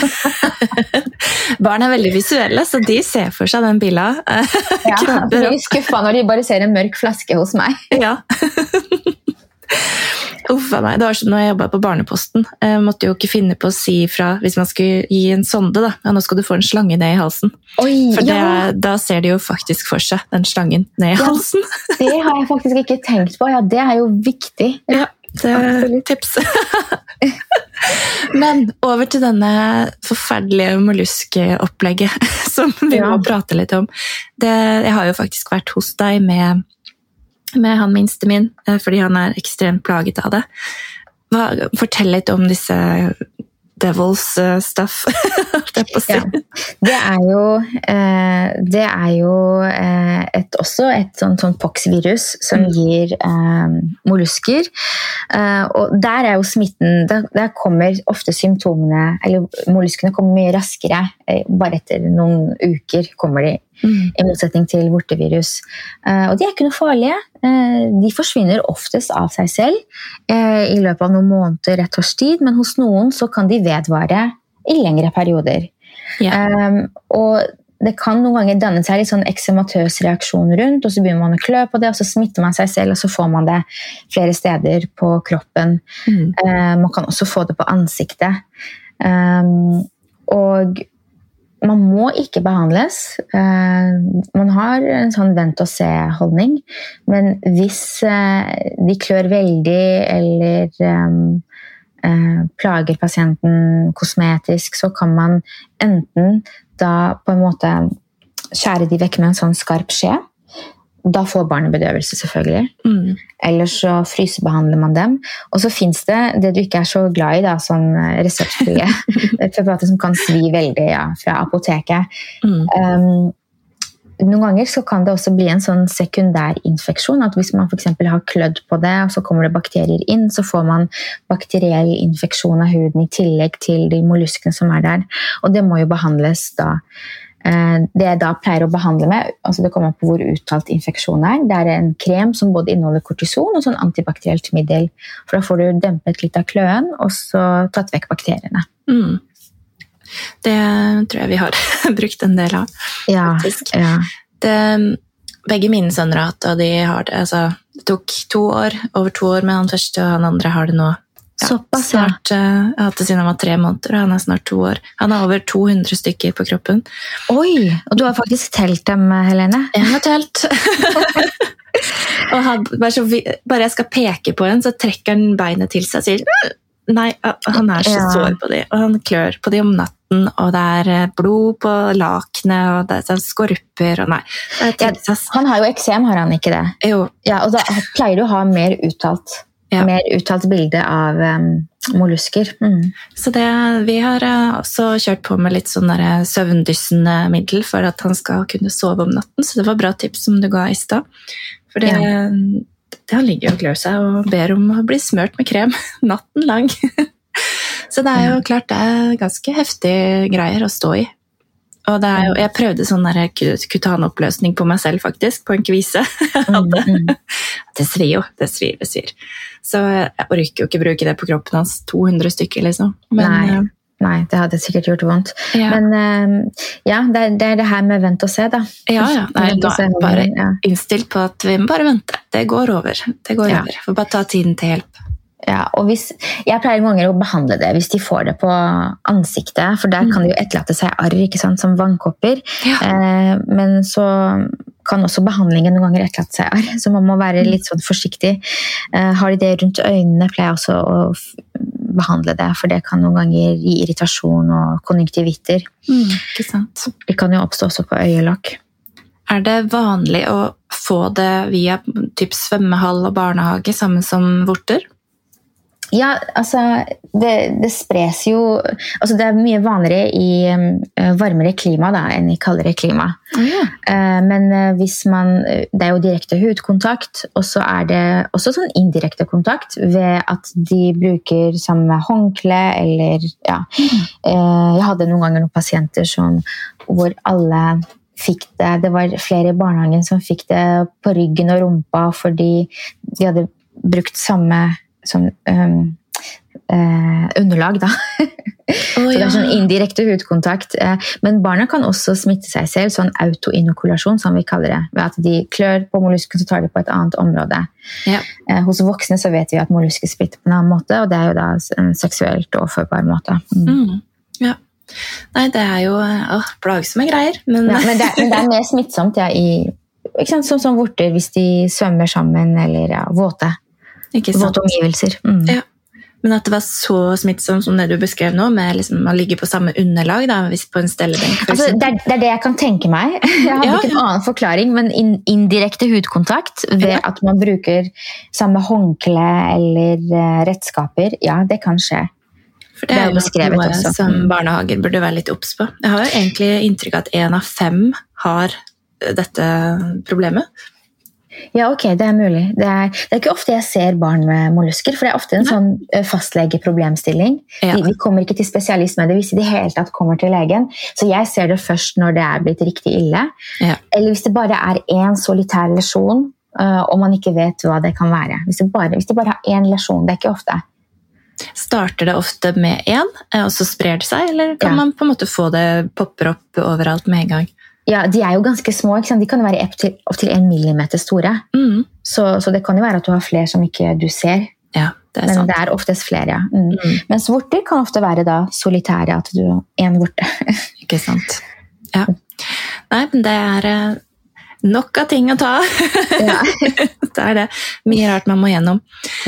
Barn er veldig visuelle, så de ser for seg den billa. Ja, de blir skuffa når de bare ser en mørk flaske hos meg. Ja. Uff a meg. Det var som når jeg jobba på Barneposten. Jeg måtte jo ikke finne på å si fra hvis man skulle gi en sonde, da. Ja, nå skal du få en slange ned i halsen. Oi, For det, ja, da ser de jo faktisk for seg den slangen ned i Ja. halsen. det har jeg faktisk ikke tenkt på. Ja, det er jo viktig. Ja, det er tips. Men over til denne forferdelige molluskeopplegget som vi må prate litt om. Det, jeg har jo faktisk vært hos deg med, med han minste min, eh, fordi han er ekstremt plaget av det. Hva, fortell litt om disse devils uh, stuff. Ja. Det er jo, eh, det er jo eh, et, også et sånt, sånt pox-virus som Mm. gir eh, mollusker. Eh, og der er jo smitten Der, der kommer ofte symptomene Eller molluskene kommer mye raskere. Bare etter noen uker kommer de, Mm. i motsetning til vortevirus. Eh, og de er ikke noe farlige. Eh, de forsvinner oftest av seg selv eh, i løpet av noen måneder, et års tid, men hos noen så kan de vedvare i lengre perioder. Ja. Um, og det kan noen ganger danne seg litt sånn eksematøs reaksjon rundt, og så begynner man å klø på det, og så smitter man seg selv, og så får man det flere steder på kroppen. Mm. Eh, man kan også få det på ansiktet. Um, og man må ikke behandles. Eh, man har en sånn vent-og-se-holdning, men hvis eh, de klør veldig eller eh, plager pasienten kosmetisk, så kan man enten da på en måte skjære de vekk med en sånn skarp skje. Da får barnet bedøvelse, selvfølgelig. Mm. Eller så frysebehandler man dem. Og så fins det det du ikke er så glad i, da, sånn eh, reseptfrie preparater som kan svi veldig ja, fra apoteket. Mm. Um, noen ganger så kan det også bli en sånn sekundærinfeksjon. At hvis man f.eks. har klødd på det, og så kommer det bakterier inn, så får man bakteriell infeksjon av huden i tillegg til de molluskene som er der. Og det må jo behandles da. Eh, Det jeg da pleier å behandle med, altså det kommer an på hvor uttalt infeksjonen er, det er en krem som både inneholder kortison og sånn antibakterielt middel. For da får du dempet litt av kløen, og så tatt vekk bakteriene. Mm. Det tror jeg vi har brukt en del av. Ja, Faktisk. ja. det, begge mine sønner har hatt og de har det. Altså, det tok to år, over to år med han første, og han andre har det nå. Ja, Såpass, ja. snart, eh, Jeg har hatt det siden han var tre måneder, og han er snart to år. Han har over 200 stykker på kroppen. Oi! Og du har faktisk telt dem, Helene? Jeg har telt. og han, bare, så vi, bare jeg skal peke på en, så trekker han beinet til seg og sier «Mm, Nei, han er så Ja. sår på de, og han klør på de om natten, og det er eh, blod på lakenet, og det er sånn skorper og Nei. Ja, Han har jo eksem, har han ikke det? Jo, Ja, og da pleier du å ha mer uttalt, Ja. mer uttalt bilde av um, mollusker. Mm. Så det, vi har eh, også kjørt på med litt sånn søvndyssende middel for at han skal kunne sove om natten, så det var bra tips som du ga i stad. For det, det, han ligger og klør seg og ber om å bli smørt med krem natten lang. så det er jo klart det er ganske heftige greier å stå i. Og det er jo, jeg prøvde sånn kutanoppløsning på meg selv, faktisk, på en kvise. Mm, mm. Det svir jo. Det svir, det svir. Så jeg orker jo ikke bruke det på kroppen hans. 200 stykker, liksom. Men, Nei. eh, Nei, det hadde sikkert gjort vondt. Ja, Men um, ja, det det er det her med vent og se, da. ja, ja. Nei, nå er jeg bare innstilt på at vi må bare vente. Det går over. Det går Ja. over. Får bare ta tiden til hjelp. Ja, og hvis, jeg pleier mange ganger å behandle det hvis de får det på ansiktet, for der kan det jo etterlate seg arr ikke sant, som vannkopper. Ja. Eh, men så kan også behandlingen noen ganger etterlate seg arr, så man må være Mm. litt sånn forsiktig. Eh, har de det rundt øynene, pleier jeg også å behandle det, for det kan noen ganger gi irritasjon og konjunktivitter. Mm, ikke sant. Kan jo oppstå også på øyelokk. Er det vanlig å få det via typ svømmehall og barnehage sammen som vorter? Ja, altså det, det spres jo altså Det er mye vanligere i eh, varmere klima da, enn i kaldere klima. Eh, men eh, hvis man Det er jo direkte hudkontakt, og så er det også sånn indirekte kontakt ved at de bruker samme håndkle eller ja. Eh, Jeg hadde noen ganger noen pasienter som, hvor alle fikk det Det var flere i barnehagen som fikk det på ryggen og rumpa fordi de hadde brukt samme som, um, eh, underlag, da. så det er sånn indirekte hudkontakt. Eh, Men barna kan også smitte seg selv, sånn autoinokulasjon, som vi kaller det. Ved at de klør på mollusken, så tar de på et annet område. Ja. Eh, Hos voksne så vet vi at mollusker splitter på en annen måte, og det er jo da en seksuelt overførbar måte. Mm. Mm. ja. Nei, det er jo å, åh, plagsomme greier, men, Ja, men, det, men det er mer smittsomt ja, i ikke sant, Sånn som vorter hvis de svømmer sammen, eller ja, våte. Våte omgivelser. Mm. Ja. Men at det var så smittsomt som det du beskrev nå, med liksom å ligge på samme underlag da, hvis på en stellebenk. Altså, det, er, det er det jeg kan tenke meg. Jeg hadde Ja, ikke en annen forklaring, men in, indirekte hudkontakt ved Ja. at man bruker samme håndkle eller eh, redskaper, ja, det kan skje. For det Det er jo jo beskrevet noe også. som Mm. barnehager burde være litt obs på. Jeg har jo egentlig inntrykk av at én av fem har eh, dette problemet. Ja, ok, det er mulig. Det er, det er ikke ofte jeg ser barn med mollusker, for det er ofte en Nei. sånn eh, fastlegeproblemstilling. Ja. De, de kommer ikke til spesialist med det hvis de i det hele tatt kommer til legen. Så jeg ser det først når det er blitt riktig ille. Ja. Eller hvis det bare er én solitær lesjon, eh, og man ikke vet hva det kan være. Hvis det bare, hvis de bare har én lesjon, det er ikke ofte. Starter det ofte med én, eh, og så sprer det seg, eller kan Ja. man på en måte få det popper opp overalt med en gang? Ja, De er jo ganske små. ikke sant? De kan jo være opptil opp til en millimeter store. Mm. Så, så det kan jo være at du har flere som ikke du ser. Ja, det er Men sant. det er oftest flere, ja. Mm. Mm. Mens vorter kan ofte være da solitære, at du én vorte. Ikke sant. Ja. Nei, men det er eh, nok av ting å ta. Ja. det er det. Mye rart man må gjennom.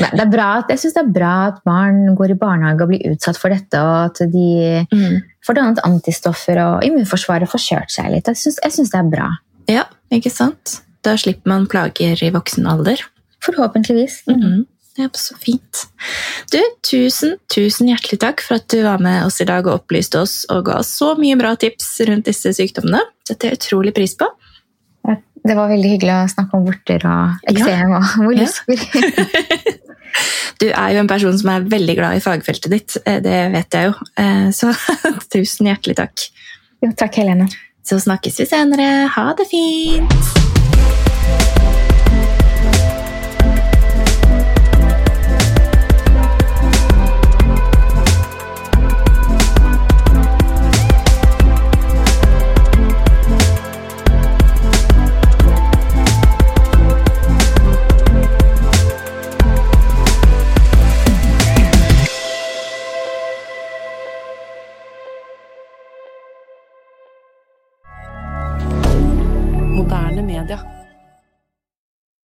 Nei, Det er bra, at- jeg syns det er bra at barn går i barnehage og blir utsatt for dette, og at de Mm. får dannet antistoffer og immunforsvaret får kjørt seg litt. Jeg syns, det er bra. Ja, ikke sant? Da slipper man plager i voksen alder. Forhåpentligvis. Mm. Mhm. Ja, så fint. Du, tusen, tusen hjertelig takk for at du var med oss i dag og opplyste oss og ga oss så mye bra tips rundt disse sykdommene. Setter jeg utrolig pris på. Det var veldig hyggelig å snakke om vorter og eksem og mollusker. Du er jo en person som er veldig glad i fagfeltet ditt, eh, det vet jeg jo. Eh, Så tusen hjertelig takk. Jo, takk, Helene. Så snakkes vi senere. Ha det fint!